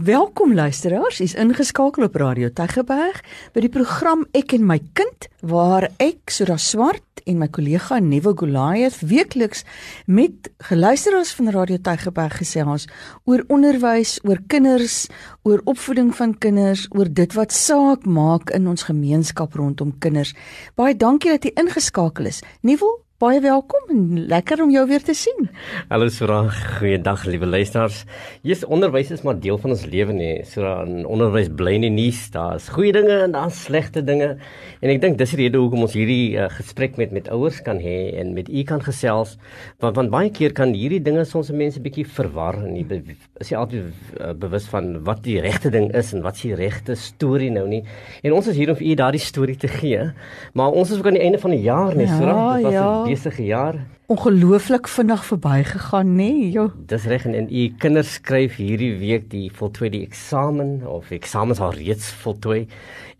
Welkom luisteraars, is ingeskakel op Radio Tygerberg by die program Ek en my kind waar ek Sura Swart en my kollega Nevo Goliath weekliks met geluisteraars van Radio Tygerberg gesels oor onderwys, oor kinders, oor opvoeding van kinders, oor dit wat saak maak in ons gemeenskap rondom kinders. Baie dankie dat jy ingeskakel is. Nevo, Baie welkom en lekker om jou weer te sien. Hallo Sura, goeiedag liewe luisters. Jy's onderwys is maar deel van ons lewe nê. Sura, onderwys bly nie nuus, daar's goeie dinge en daar's slegte dinge. En ek dink dis die rede hoekom ons hierdie uh, gesprek met met ouers kan hê en met u kan gesels, want want baie keer kan hierdie dinge soms mense bietjie verwar en nie is jy altyd uh, bewus van wat die regte ding is en wat se regte storie nou nie. En ons is hier om vir u daardie storie te gee. Maar ons is ook aan die einde van die jaar nê, Sura. Ja, dit was ja besige jaar. Ongelooflik vinnig verbygegaan, nê? Nee, Dis reg en u kinders skryf hierdie week die voltooi die eksamen of eksamens al reeds voltooi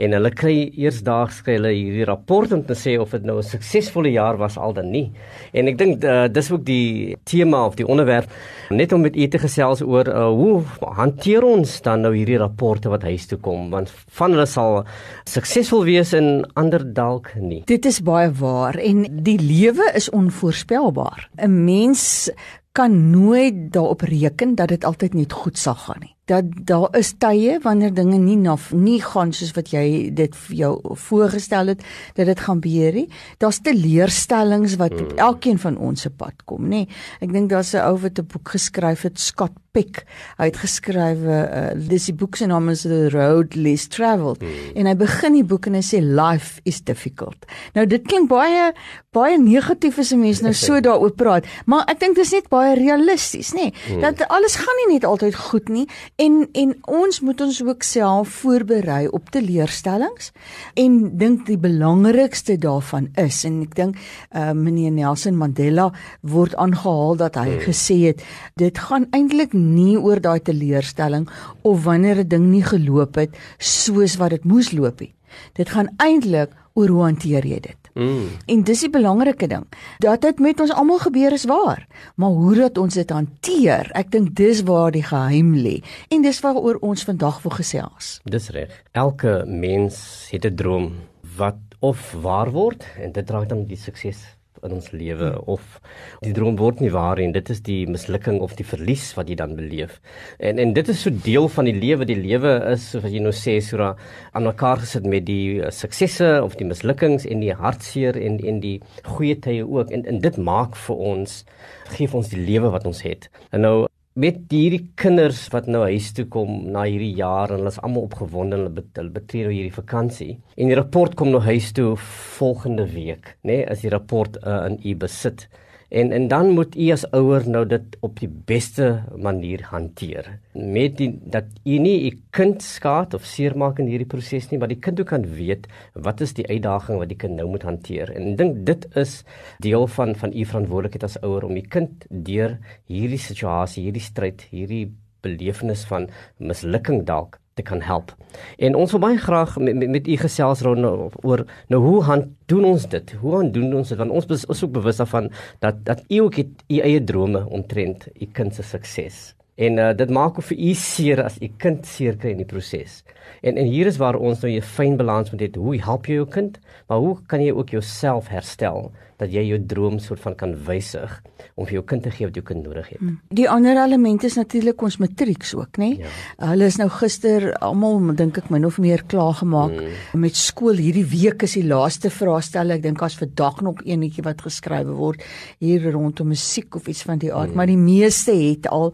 en hulle kry eers daags kry hulle hierdie rapport om te sê of dit nou 'n suksesvolle jaar was al dan nie. En ek dink uh, dis ook die tema of die onderwerp net om met u te gesels oor uh, hoe hanteer ons dan nou hierdie rapporte wat huis toe kom want van hulle sal suksesvol wees en ander dalk nie. Dit is baie waar en die lewe is onvoorspelbaar. 'n Mens kan nooit daarop reken dat dit altyd net goed sal gaan nie dat daar is tye wanneer dinge nie na nie gaan soos wat jy dit vir jou voorgestel het dat dit gaan gebeur nie. Daar's teleurstellings wat op hmm. elkeen van ons se pad kom, nê. Ek dink daar's 'n ou wat 'n boek geskryf het, Scott Peck. Hy het geskrywe uh, dis die boek se naam is The Road Less Traveled hmm. en hy begin die boek en hy sê life is difficult. Nou dit klink baie baie negatief as 'n mens nou so daaroor praat, maar ek dink dit is net baie realisties, nê. Hmm. Dat alles gaan nie net altyd goed nie En en ons moet ons ook self voorberei op teleurstellings en dink die belangrikste daarvan is en ek dink uh, meneer Nelson Mandela word aangehaal dat hy hmm. gesê het dit gaan eintlik nie oor daai teleurstelling of wanneer 'n ding nie geloop het soos wat dit moes loop nie. Dit gaan eintlik oor hoe hanteer jy dit? Mm. En dis die belangrike ding. Dat dit met ons almal gebeur is waar, maar hoe dat ons dit hanteer, ek dink dis waar die geheim lê. En dis waaroor ons vandag wil gesels. Dis reg. Elke mens het 'n droom wat of waar word en dit draai dan die sukses in ons lewe hmm. of die droom word nie waar en dit is die mislukking of die verlies wat jy dan beleef. En en dit is so deel van die lewe. Die lewe is soos jy nou sê Sura aan mekaar gesit met die uh, suksesse of die mislukkings en die hartseer en en die goeie tye ook. En en dit maak vir ons gee ons die lewe wat ons het. En nou met hierdie kinders wat nou huis toe kom na hierdie jaar en hulle is almal opgewonde hulle, bet, hulle betree nou hierdie vakansie en die rapport kom nou huis toe volgende week nê nee, as die rapport uh, in u besit En en dan moet u as ouer nou dit op die beste manier hanteer. Met die dat u nie u kind skaad of seermaak in hierdie proses nie, maar die kind ook kan weet wat is die uitdaging wat die kind nou moet hanteer. En ek dink dit is deel van van u verantwoordelikheid as ouer om die kind deur hierdie situasie, hierdie stryd, hierdie belewenis van mislukking dalk te kan help. En ons wil baie graag met met, met u gesels rond oor nou hoe han doen ons dit? Hoe han doen ons dit? Want ons is ook bewus daarvan dat dat u ook het u eie drome omtrent u kind se sukses. En uh, dit maak of vir u seer as u kind seer kry in die proses. En en hier is waar ons nou 'n fyn balans moet hê. Hoe help jy jou kind? Maar hoe kan jy ook jouself herstel dat jy jou droom soort van kan wysig om vir jou kind te gee wat jou kind nodig het? Hmm. Die ander element is natuurlik ons matrieks ook, nê? Ja. Hulle is nou gister almal dink ek min of meer klaar gemaak hmm. met skool. Hierdie week is die laaste vraestel. Ek dink as vandag nog eenetjie wat geskrywe word hier rondom musiek of iets van die aard, hmm. maar die meeste het al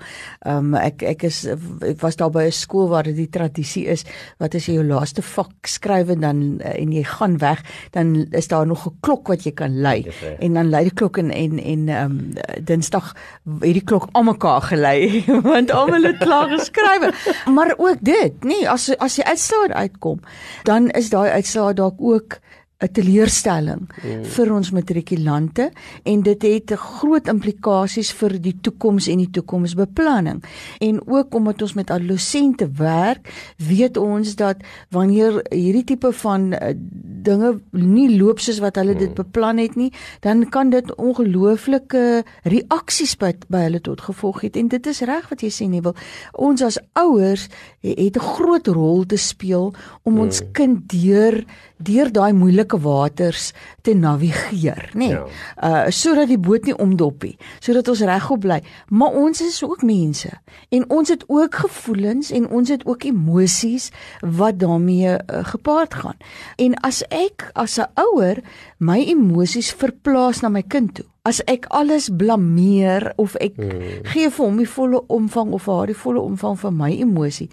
um, ek ek is ek was daar by 'n skool waar dit die tradisie is wat as jy jou laaste vak skryf en dan uh, en jy gaan weg, dan is daar nog 'n klok wat jy kan lei. En dan lei die klok en en en ehm um, Dinsdag het die klok almekaar gelei want almal het klaar geskryf. maar ook dit, nee, as as die uitslaer uitkom, dan is daai uitslaer dalk ook 'n teleurstelling mm. vir ons matrikulante en dit het groot implikasies vir die toekoms en die toekomsbeplanning. En ook omdat ons met adolessente werk, weet ons dat wanneer hierdie tipe van uh, dinge nie loop soos wat hulle mm. dit beplan het nie, dan kan dit ongelooflike reaksies by, by hulle tot gevolg hê. En dit is reg wat jy sê nie wil. Ons as ouers het 'n groot rol te speel om ons mm. kind deur deur daai moeilike waters te navigeer, nê? Nee. Ja. Uh sodat die boot nie omdop nie, sodat ons regop bly. Maar ons is ook mense en ons het ook gevoelens en ons het ook emosies wat daarmee uh, gepaard gaan. En as ek as 'n ouer my emosies verplaas na my kind toe, as ek alles blameer of ek hmm. gee vir hom die volle omvang of haar die volle omvang van my emosie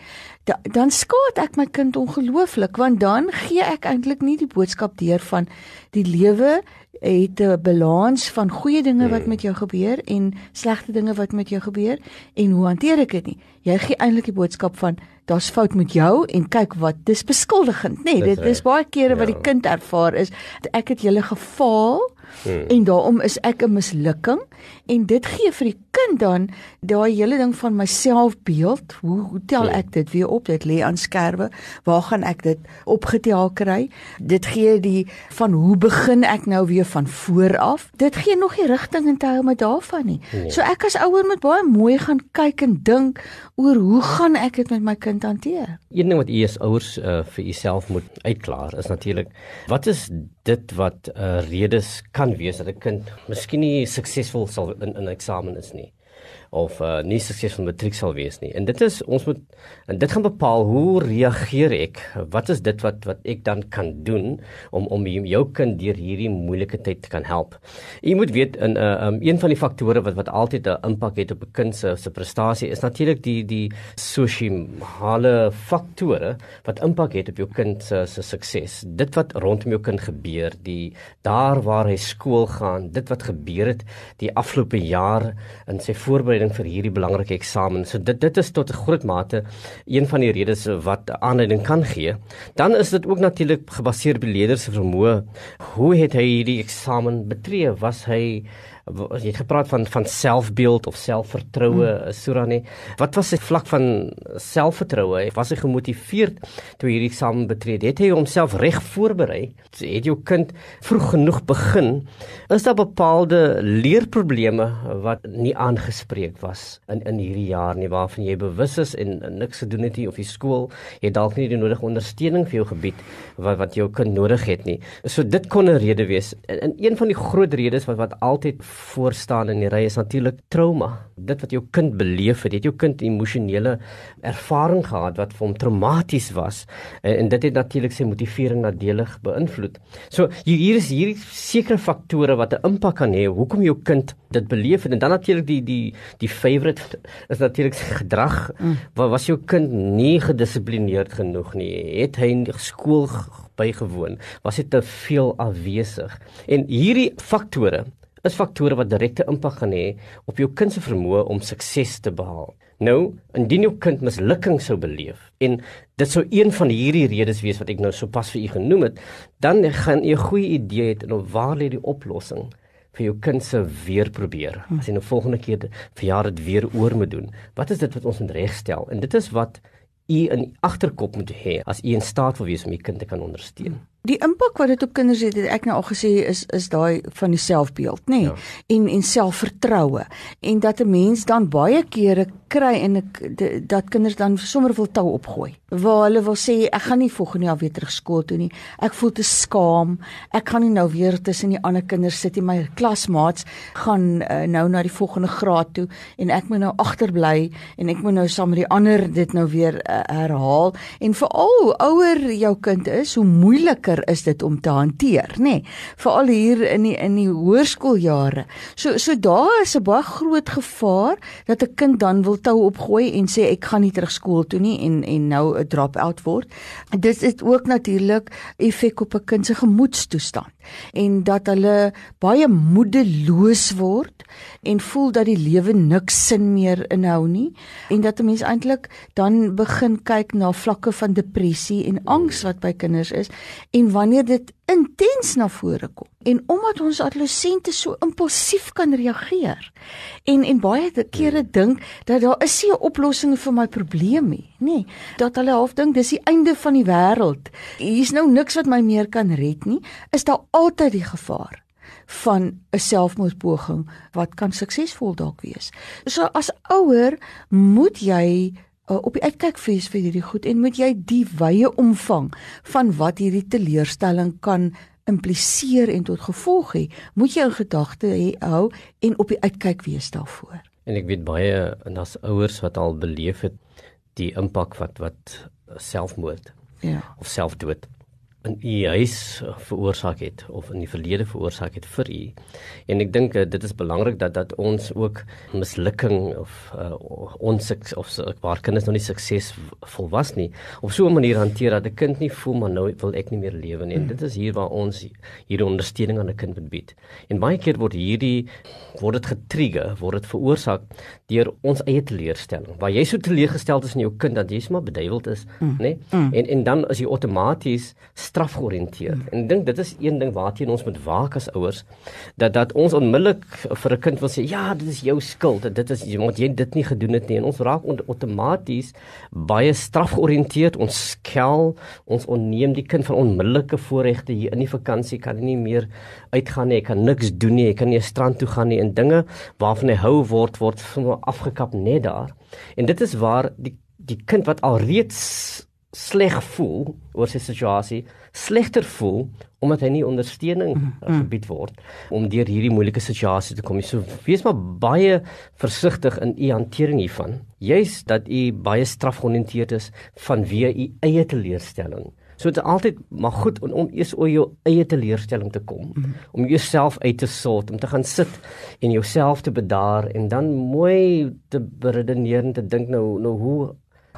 da, dan skaad ek my kind ongelooflik want dan gee ek eintlik nie die boodskap deur van die lewe het 'n balans van goeie dinge wat hmm. met jou gebeur en slegte dinge wat met jou gebeur en hoe hanteer ek dit nie jy gee eintlik die boodskap van daar's fout met jou en kyk wat dis beskuldigend nê nee, dit is baie kere wat die ja. kind ervaar is ek het julle gefaal Hmm. En daarom is ek 'n mislukking en dit gee vir die kind dan daai hele ding van my selfbeeld. Hoe hoe tel hmm. ek dit weer op? Dit lê aan skerwe. Waar gaan ek dit opgetel kry? Dit gee die van hoe begin ek nou weer van voor af? Dit gee nog nie rigting en terme met daarvan nie. Nee. So ek as ouer moet baie mooi gaan kyk en dink oor hoe gaan ek dit met my kind hanteer? Een ding wat u as ouers uh, vir uself moet uitklaar is natuurlik wat is dit wat 'n uh, redes kan wees dat 'n kind miskien nie suksesvol sal in 'n eksamen is nie of uh, nie suksesvol matriek sal wees nie. En dit is ons moet en dit gaan bepaal hoe reageer ek? Wat is dit wat wat ek dan kan doen om om jou kind deur hierdie moeilike tyd te kan help? Jy moet weet in 'n uh, um, een van die faktore wat wat altyd 'n impak het op 'n kind se se prestasie is natuurlik die die sosiale faktore wat impak het op jou kind se se sukses. Dit wat rondom jou kind gebeur, die daar waar hy skool gaan, dit wat gebeur het die afgelope jaar in sy voorbereiding vir hierdie belangrike eksamen. So dit dit is tot 'n groot mate een van die redes wat aanleiding kan gee. Dan is dit ook natuurlik gebaseer op die leerders se vermoë. Hoe het hy hierdie eksamen betree? Was hy jy het gepraat van van selfbeeld of selfvertroue hmm. Surani. Wat was sy vlak van selfvertroue? Was hy gemotiveerd toe hierdie eksamen betree het hy homself reg voorberei? Het jou kind vroeg genoeg begin? Is daar bepaalde leerprobleme wat nie aangespreek was in in hierdie jaar nie waarvan jy bewus is en, en niks gedoen het nie of die skool het dalk nie die nodige ondersteuning vir jou gebied wat wat jou kind nodig het nie? So dit kon 'n rede wees. En, en een van die groot redes wat wat altyd voorstaan in die ry is natuurlik trauma. Dit wat jou kind beleef het, het jou kind emosionele ervaring gehad wat vir hom traumaties was en, en dit het natuurlik sy motivering nadelig beïnvloed. So hier is hier sekere faktore wat 'n impak kan hê hoekom jou kind dit beleef het en dan natuurlik die die die favorite is natuurlik sy gedrag. Mm. Wat was jou kind nie gedissiplineerd genoeg nie? Het hy skool bygewoon? Was hy te veel afwesig? En hierdie faktore is faktore wat direkte impak gaan hê op jou kind se vermoë om sukses te behaal. Nou, indien jou kind mislukking sou beleef en dit sou een van hierdie redes wees wat ek nou sopas vir u genoem het, dan gaan jy 'n goeie idee hê oor waar lê die oplossing vir jou kind se weer probeer. As jy nou volgende keer vir jaar dit weer oor moet doen. Wat is dit wat ons moet regstel? En dit is wat u in agterkop moet hê as u in staat wil wees om u kind te kan ondersteun. Die impak wat dit op kinders het, het ek nou al gesê is is daai van die selfbeeld, nê? Nee? Ja. En en selfvertroue. En dat 'n mens dan baie kere kry en ek dat kinders dan sommer wil tou opgooi. Waar hulle wil sê ek gaan nie volgende jaar weer terug skool toe nie. Ek voel te skaam. Ek gaan nie nou weer tussen die ander kinders sit nie. My klasmaats gaan uh, nou na die volgende graad toe en ek moet nou agterbly en ek moet nou saam met die ander dit nou weer uh, herhaal. En veral hoe ouer jou kind is, hoe moeiliker is dit om te hanteer, nê? Nee, Veral hier in die in die hoërskooljare. So so daar is 'n baie groot gevaar dat 'n kind dan wil tou opgooi en sê ek gaan nie terug skool toe nie en en nou 'n drop out word. Dit het ook natuurlik effek op 'n kind se gemoedstoestand. En dat hulle baie moedeloos word en voel dat die lewe niks sin meer inhou nie en dat 'n mens eintlik dan begin kyk na vlakke van depressie en angs wat by kinders is en wanneer dit intens na vore kom. En omdat ons adolessente so impulsief kan reageer en en baie kere dink dat daar is nie 'n oplossing vir my probleem nie nê nee, dat hulle half dink dis die einde van die wêreld. Hier's nou niks wat my meer kan red nie. Is daar altyd die gevaar van 'n selfmoordpoging wat kan suksesvol dalk wees. So as ouer moet jy uh, op die uitkyk wees vir hierdie goed en moet jy die wye omvang van wat hierdie teleurstelling kan impliseer en tot gevolg hê, moet jy in gedagte hou en op die uitkyk wees daarvoor. En ek weet baie en as ouers wat al beleef het die impak wat wat selfmoord ja of selfdood in u huis veroorsaak het of in die verlede veroorsaak het vir u. En ek dink uh, dit is belangrik dat dat ons ook mislukking of uh, ons of waar kinders nog nie suksesvol was nie op so 'n manier hanteer dat 'n kind nie voel maar nou wil ek nie meer lewe nie. En dit is hier waar ons hierdie ondersteuning aan 'n kind moet bied. En baie keer word hierdie word dit getrigger, word dit veroorsaak deur ons eie teleurstelling. Waar jy so teleurgesteld is in jou kind dat jy sommer beduiweld is, mm. nê? Mm. En en dan is jy outomaties strafgeoriënteerd. Hmm. En ek dink dit is een ding waarteen ons moet waak as ouers dat dat ons onmiddellik vir 'n kind wil sê ja, dit is jou skuld. Dit is omdat jy dit nie gedoen het nie en ons raak outomaties baie strafgeoriënteerd. Ons skel, ons onneem die kind van onmiddellike voorregte hier in die vakansie kan hy nie meer uitgaan nie, hy kan niks doen nie, hy kan nie 'n strand toe gaan nie en dinge waarvan hy hou word word afgekap net daar. En dit is waar die die kind wat al reeds sleg voel oor sy situasie, slegter voel omdat hy nie ondersteuning mm, mm. gebied word om deur hierdie moeilike situasie te kom. So wees maar baie versigtig in u hantering hiervan. Juis dat u baie strafgeoriënteerd is vanweë u eie teleurstelling. So dit is altyd maar goed om, om eers oor jou eie teleurstelling te kom, mm. om jouself uit te sort, om te gaan sit en jouself te bedaar en dan mooi te beredeneer en te dink nou nou hoe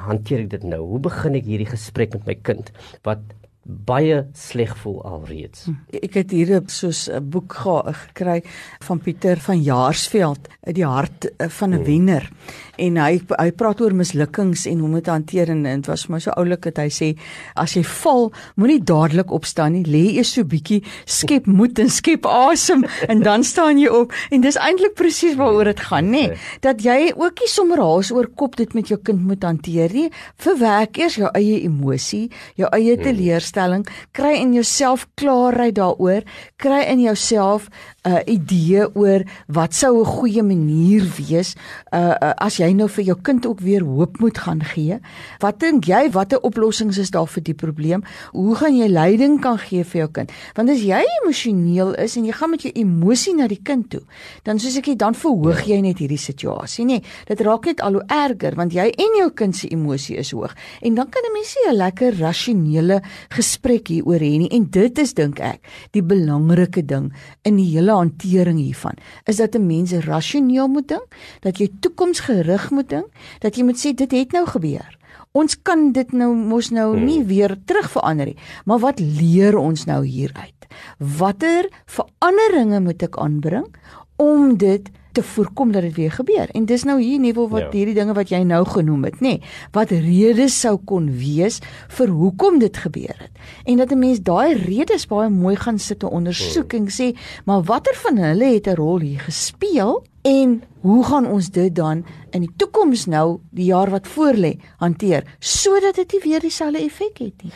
hanteer ek dit nou? Hoe begin ek hierdie gesprek met my kind wat baie sleg voel alreeds. Hm. Ek het hier soos 'n boek gekry van Pieter van Jaarsveld, die hart eh, van 'n hmm. wenner. En hy hy praat oor mislukkings en hoe om dit hanteer en dit was my so oulik dat hy sê as jy val, moenie dadelik opstaan nie, lê eers so bietjie, skep moed en skep asem en dan staan jy op. En dis eintlik presies waaroor dit gaan, nê? Nee, dat jy ook nie sommer haas oor kop dit met jou kind moet hanteer nie. Verwerk eers jou eie emosie, jou eie hmm. teleurstelling stelling, kry in jouself klaarheid daaroor, kry in jouself 'n uh, idee oor wat sou 'n goeie manier wees uh, uh as jy nou vir jou kind ook weer hoop moet gaan gee. Wat dink jy watter oplossings is daar vir die probleem? Hoe gaan jy leiding kan gee vir jou kind? Want as jy emosioneel is en jy gaan met jou emosie na die kind toe, dan soos ek sê, dan verhoog jy net hierdie situasie, nê? Dit raak net al hoe erger want jy en jou kind se emosie is hoog. En dan kan 'n mens nie 'n lekker rasionele gesprek hieroor hê nie en dit is dink ek die belangrike ding in die hele hantering hiervan is dat 'n mens rasioneel moet dink, dat jy toekomsgerig moet dink, dat jy moet sê dit het nou gebeur. Ons kan dit nou mos nou hmm. nie weer terugverander nie, maar wat leer ons nou hieruit? Watter veranderinge moet ek aanbring om dit te voorkom dat dit weer gebeur. En dis nou hier nuwe wat ja. hierdie dinge wat jy nou genoem het, nê, nee, wat redes sou kon wees vir hoekom dit gebeur het. En dat 'n mens daai redes baie mooi gaan sit en ondersoek hmm. en sê, maar watter van hulle het 'n rol hier gespeel en hoe gaan ons dit dan in die toekoms nou, die jaar wat voorlê, hanteer sodat dit nie weer dieselfde effek het nie.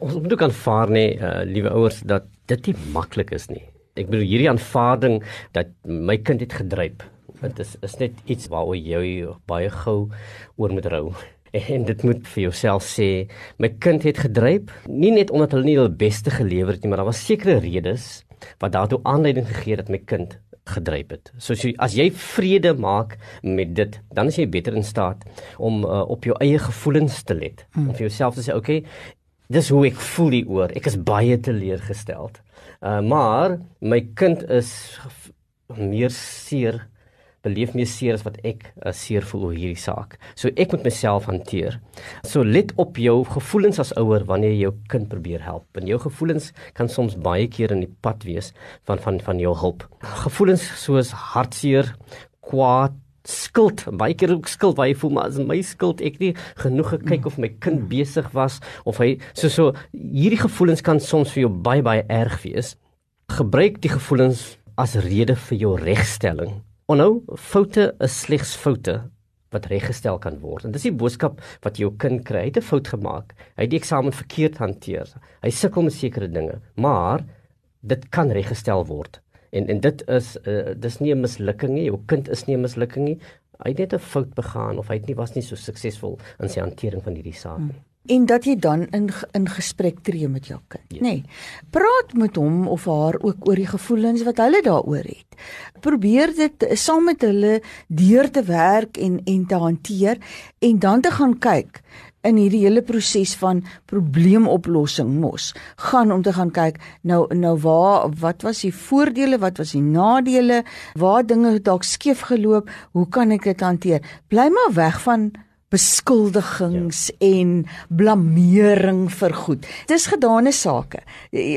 Ons moet ook aanvaar nê, uh, liewe ouers, dat dit nie maklik is nie ek bedoel hierdie aanvaarding dat my kind het gedryp. Dit is is net iets waaroor jy baie gou oor moet rou. En dit moet vir jouself sê, my kind het gedryp, nie net omdat hulle nie hul beste gelewer het nie, maar daar was sekere redes wat daartoe aanleiding gegee het dat my kind gedryp het. So as jy vrede maak met dit, dan is jy beter in staat om uh, op jou eie gevoelens te let. Hmm. Om vir jouself te sê, "Oké, okay, dis hoe ek voel hieroor. Ek is baie teleurgesteld." Uh, maar my kind is meer seer beleef meer seer as wat ek uh, seer voel oor hierdie saak. So ek moet myself hanteer. So let op jou gevoelens as ouer wanneer jy jou kind probeer help. En jou gevoelens kan soms baie keer in die pad wees van van van jou hulp. Gevoelens soos hartseer, kwaad, skuld, baie keer ook skuld waar jy voel maar as my skuld ek nie genoeg gekyk of my kind besig was of hy so so hierdie gevoelens kan soms vir jou baie baie erg wees. Gebruik die gevoelens as rede vir jou regstelling. Onthou, foute is slegs foute wat reggestel kan word. En dis die boodskap wat jou kind kry. Hy het 'n fout gemaak. Hy het die eksamen verkeerd hanteer. Hy sukkel met sekere dinge, maar dit kan reggestel word. En en dit is uh, dis nie 'n mislukking nie. Jou kind is nie 'n mislukking nie. Hy het net 'n fout begaan of hy het nie was nie so suksesvol in sy hantering van hierdie saak nie. Hmm en dat jy dan in in gesprek tree met jou kind, ja. nê. Nee, praat met hom of haar ook oor die gevoelens wat hulle daaroor het. Probeer dit saam met hulle deur te werk en en te hanteer en dan te gaan kyk in hierdie hele proses van probleemoplossing mos gaan om te gaan kyk nou nou waar wat was die voordele wat was die nadele waar dinge dalk skeef geloop hoe kan ek dit hanteer? Bly maar weg van beskuldigings ja. en blameering vir goed. Dis gedane sake.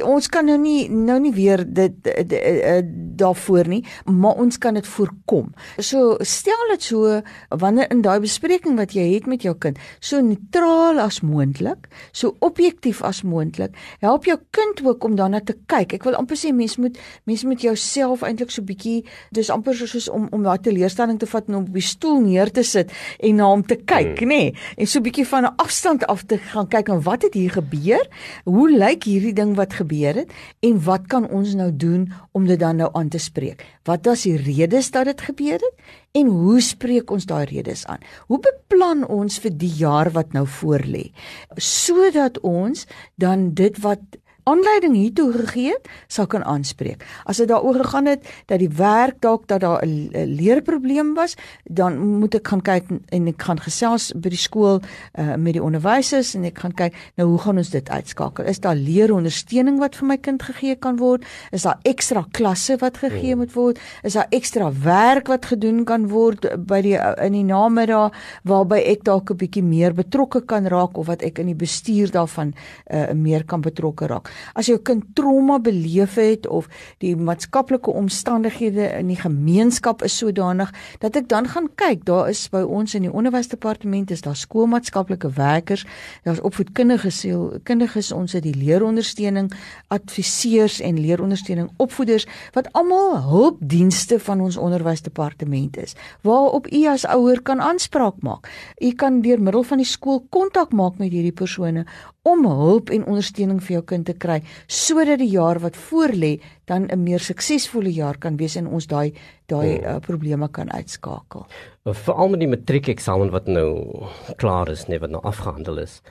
Ons kan nou nie nou nie weer dit eh, daarvoor nie, maar ons kan dit voorkom. So stel dit so wanneer in daai bespreking wat jy het met jou kind, so neutraal as moontlik, so objektief as moontlik, help jou kind ook om daarna te kyk. Ek wil amper sê mens moet mens moet jouself eintlik so bietjie dis amper soos om om daai teleurstelling te vat en op die stoel neer te sit en na hom te kyk kyk, hmm. nê, nee, en so 'n bietjie van 'n afstand af te gaan kyk en wat het hier gebeur? Hoe lyk hierdie ding wat gebeur het en wat kan ons nou doen om dit dan nou aan te spreek? Wat was die redes dat dit gebeur het en hoe spreek ons daai redes aan? Hoe beplan ons vir die jaar wat nou voorlê sodat ons dan dit wat aanleiding hiertoe gegee het, sal kan aanspreek. As dit daaroor gegaan het dat die werk dalk dat daar 'n leerprobleem was, dan moet ek gaan kyk en ek gaan gesels by die skool uh, met die onderwysers en ek gaan kyk nou hoe gaan ons dit uitskakel? Is daar leerondersteuning wat vir my kind gegee kan word? Is daar ekstra klasse wat gegee hmm. moet word? Is daar ekstra werk wat gedoen kan word by die in die namiddag waarby ek dalk 'n bietjie meer betrokke kan raak of wat ek in die bestuur daarvan uh, meer kan betrokke raak? As jou kind trauma beleef het of die maatskaplike omstandighede in die gemeenskap is sodanig dat ek dan gaan kyk daar is by ons in die onderwysdepartement is daar skoolmaatskaplike werkers daar's opvoedkundige sielkundiges ons het die leerondersteuning adviseurs en leerondersteuning opvoeders wat almal hulpdienste van ons onderwysdepartement is waarop u as ouer kan aanspraak maak. U kan deur middel van die skool kontak maak met hierdie persone om hulp en ondersteuning vir jou kind te kry sodat die jaar wat voorlê dan 'n meer suksesvolle jaar kan wees en ons daai daai uh, probleme kan uitskakel. Veral met die matriekeksamen wat nou klaar is, nee wat nou afgehandel is.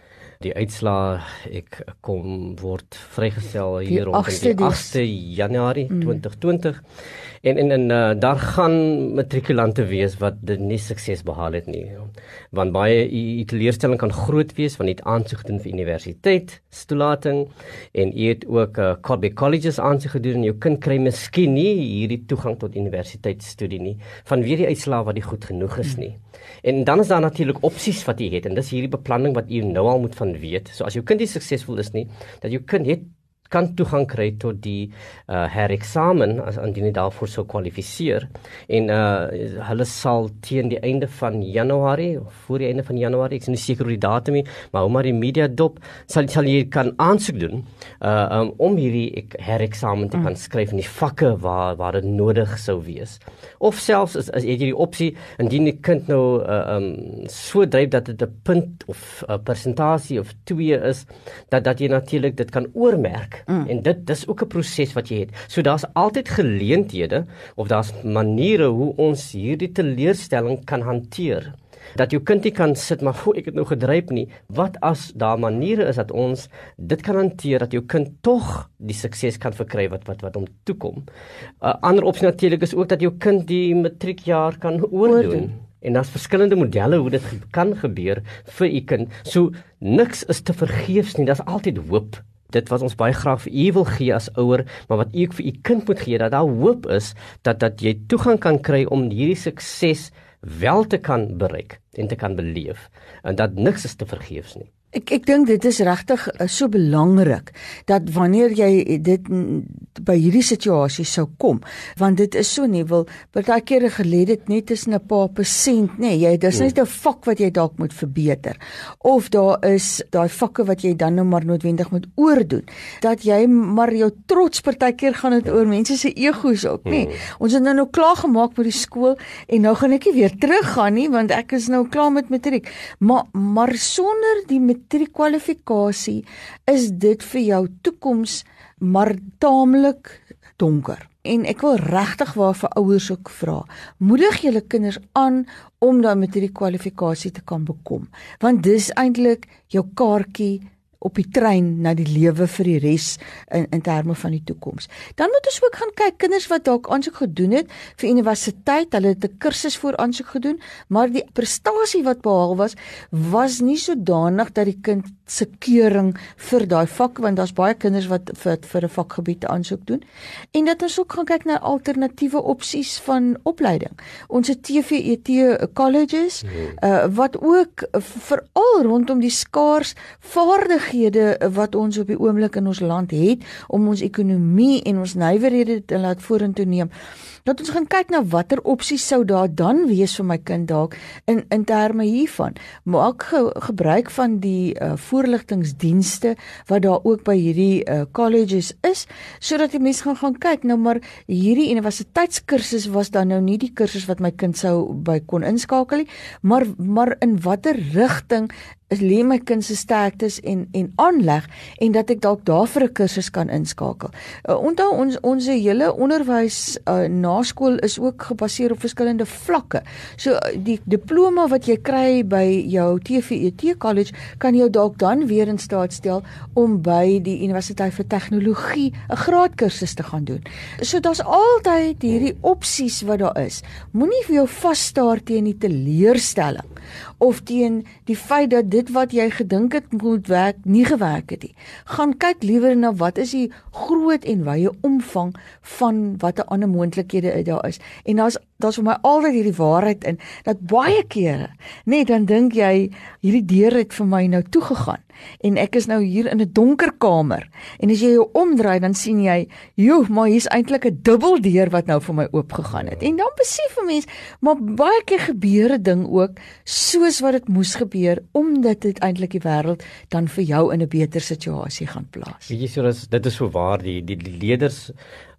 Die uitslaa ek kom word vrygestel hier rond die 8de Januarie mm. 2020. En en en uh, daar gaan matrikulante wees wat dit nie sukses behaal het nie. Want baie u teleurstelling kan groot wees want dit aansoek doen vir universiteit, toelating en u het ook uh, by colleges aansoek gedoen en jou kind kry miskien nie hierdie toegang tot universiteitsstudie nie vanweer die uitslae wat nie goed genoeg is nie. En dan is daar natuurlik opsies wat jy het en dis hierdie beplanning wat jy nou al moet van weet. So as jou kind nie suksesvol is nie, dat jou kind het kan toegang kry tot die uh, hereksamen as indien jy daarvoor sou kwalifiseer. En uh, hulle sal teen die einde van Januarie of voor die einde van Januarie ek is nie seker oor die datum nie maar hoe maar die media dop sal sal jy kan aansoek doen uh, um, om hierdie hereksamen te kan mm. skryf in die vakke waar waar dit nodig sou wees. Of selfs as, as jy die opsie indien die kind nou uh, um, so dryf dat dit 'n punt of 'n persentasie of 2 is dat dat jy natuurlik dit kan oormerk Mm. En dit dis ook 'n proses wat jy het. So daar's altyd geleenthede of daar's maniere hoe ons hierdie teleurstelling kan hanteer. Dat jou kind nie kan sit maar hoe ek het nou gedryf nie. Wat as daar maniere is dat ons dit kan hanteer dat jou kind tog die sukses kan verkry wat wat wat hom toekom. 'n uh, Ander opsie natuurlik is ook dat jou kind die matriekjaar kan oordoen. oordoen. En daar's verskillende modelle hoe dit kan gebeur vir u kind. So niks is te vergeefs nie. Daar's altyd hoop dit wat ons baie graag vir u wil gee as ouer, maar wat u ook vir u kind moet gee dat daar hoop is dat dat jy toegang kan kry om hierdie sukses wel te kan bereik en te kan beleef en dat niks is te vergeefs nie. Ek ek dink dit is regtig uh, so belangrik dat wanneer jy dit by hierdie situasie sou kom, want dit is so nie wil baie kere gelê dit net is 'n paar persent nê, jy dis net 'n vak wat jy dalk moet verbeter of daar is daai vakke wat jy dan nou maar noodwendig moet oordoen dat jy maar jou trots partykeer gaan dit oor mense se egos ook nê. Hmm. Ons het nou nou klaar gemaak met die skool en nou gaan ek nie weer teruggaan nie want ek is nou klaar met matriek. Maar maar sonder die matriekkwalifikasie is dit vir jou toekoms maar taamlik donker. En ek wil regtig waar vir ouers ook vra. Moedig julle kinders aan om daai matriekkwalifikasie te kan bekom, want dis eintlik jou kaartjie op die trein na die lewe vir die res in in terme van die toekoms. Dan moet ons ook gaan kyk kinders wat dalk aansoek gedoen het vir universiteit, hulle het 'n kursus voor aansoek gedoen, maar die prestasie wat behaal was was nie sodanig dat die kind se keuring vir daai vak want daar's baie kinders wat vir vir 'n vakgebied aansoek doen. En dat ons ook gaan kyk na alternatiewe opsies van opleiding. Ons het TVET colleges uh, wat ook veral rondom die skaars vaardighede vaardighede wat ons op die oomblik in ons land het om ons ekonomie en ons nywerhede te laat vorentoe neem. Dat ons gaan kyk na watter opsies sou daar dan wees vir my kind dalk in in terme hiervan. Maak ge, gebruik van die uh, voorligtingdienste wat daar ook by hierdie uh, colleges is sodat die mense gaan gaan kyk nou maar hierdie universiteitskursus was dan nou nie die kursus wat my kind sou by kon inskakel nie, maar maar in watter rigting is lê my kind se sterktes en en aanleg en dat ek dalk daar vir 'n kursus kan inskakel. Uh, onthou ons ons hele onderwys uh, na skool is ook gebaseer op verskillende vlakke. So die diploma wat jy kry by jou TVET college kan jou dalk dan weer in staat stel om by die Universiteit vir Tegnologie 'n graadkursus te gaan doen. So daar's altyd hierdie opsies wat daar is. Moenie vir jou vasstaar teen die teleurstelling of teen die feit dat dit wat jy gedink het moet werk nie gewerk het nie. Gaan kyk liewer na wat is die groot en wye omvang van watter ander moontlikhede daar is. En daar's daar's vir my altyd hierdie waarheid in dat baie kere net dan dink jy hierdie deur het vir my nou toegegaan en ek is nou hier in 'n donker kamer en as jy jou omdraai dan sien jy joh maar hier's eintlik 'n dubbeldeur wat nou vir my oopgegaan het. En dan besef 'n mens maar baie keer gebeur 'n ding ook soos wat dit moes gebeur omdat dit eintlik die wêreld dan vir jou in 'n beter situasie gaan plaas. Weet jy so dis dit is so waar die die, die leerders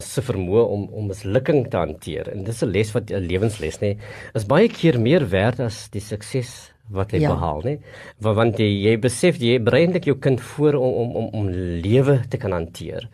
se vermoë om om mislukking te hanteer en dis 'n les wat 'n lewensles nê is baie keer meer werd as die sukses wat hy ja. behaal nê want, want jy, jy besef jy breienlik jou kind voor om om om, om lewe te kan hanteer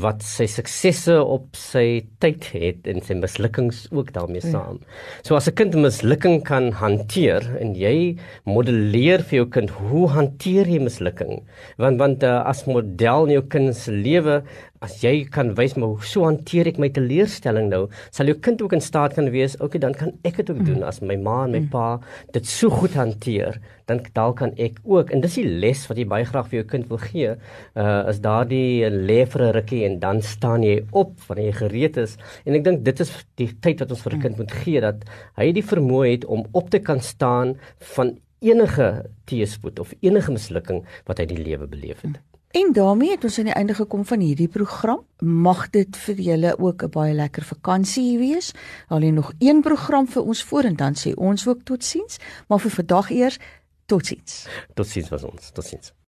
wat sy suksesse op sy tyd het en sy mislukkings ook daarmee ja. saam. Ja. So as 'n kind mislukking kan hanteer en jy modelleer vir jou kind hoe hanteer jy mislukking? Want want uh, as model in jou kind se lewe as jy kan wys maar hoe so hanteer ek my teleurstelling nou, sal jou kind ook in staat kan wees, okay, dan kan ek dit ook mm. doen as my ma en my mm. pa dit so goed hanteer, dan dalk kan ek ook. En dis die les wat jy baie graag vir jou kind wil gee, uh is daardie lê vir 'n rukkie en dan staan jy op wanneer jy gereed is. En ek dink dit is die tyd wat ons vir 'n kind moet gee dat hy die vermoë het om op te kan staan van enige teëspoed of enige mislukking wat hy in die lewe beleef het. En daarmee het ons aan die einde gekom van hierdie program. Mag dit vir julle ook 'n baie lekker vakansie wees. Alleen nog een program vir ons voor en dan sê ons ook totsiens, maar vir vandag eers totsiens. Totsiens was ons. Totsiens.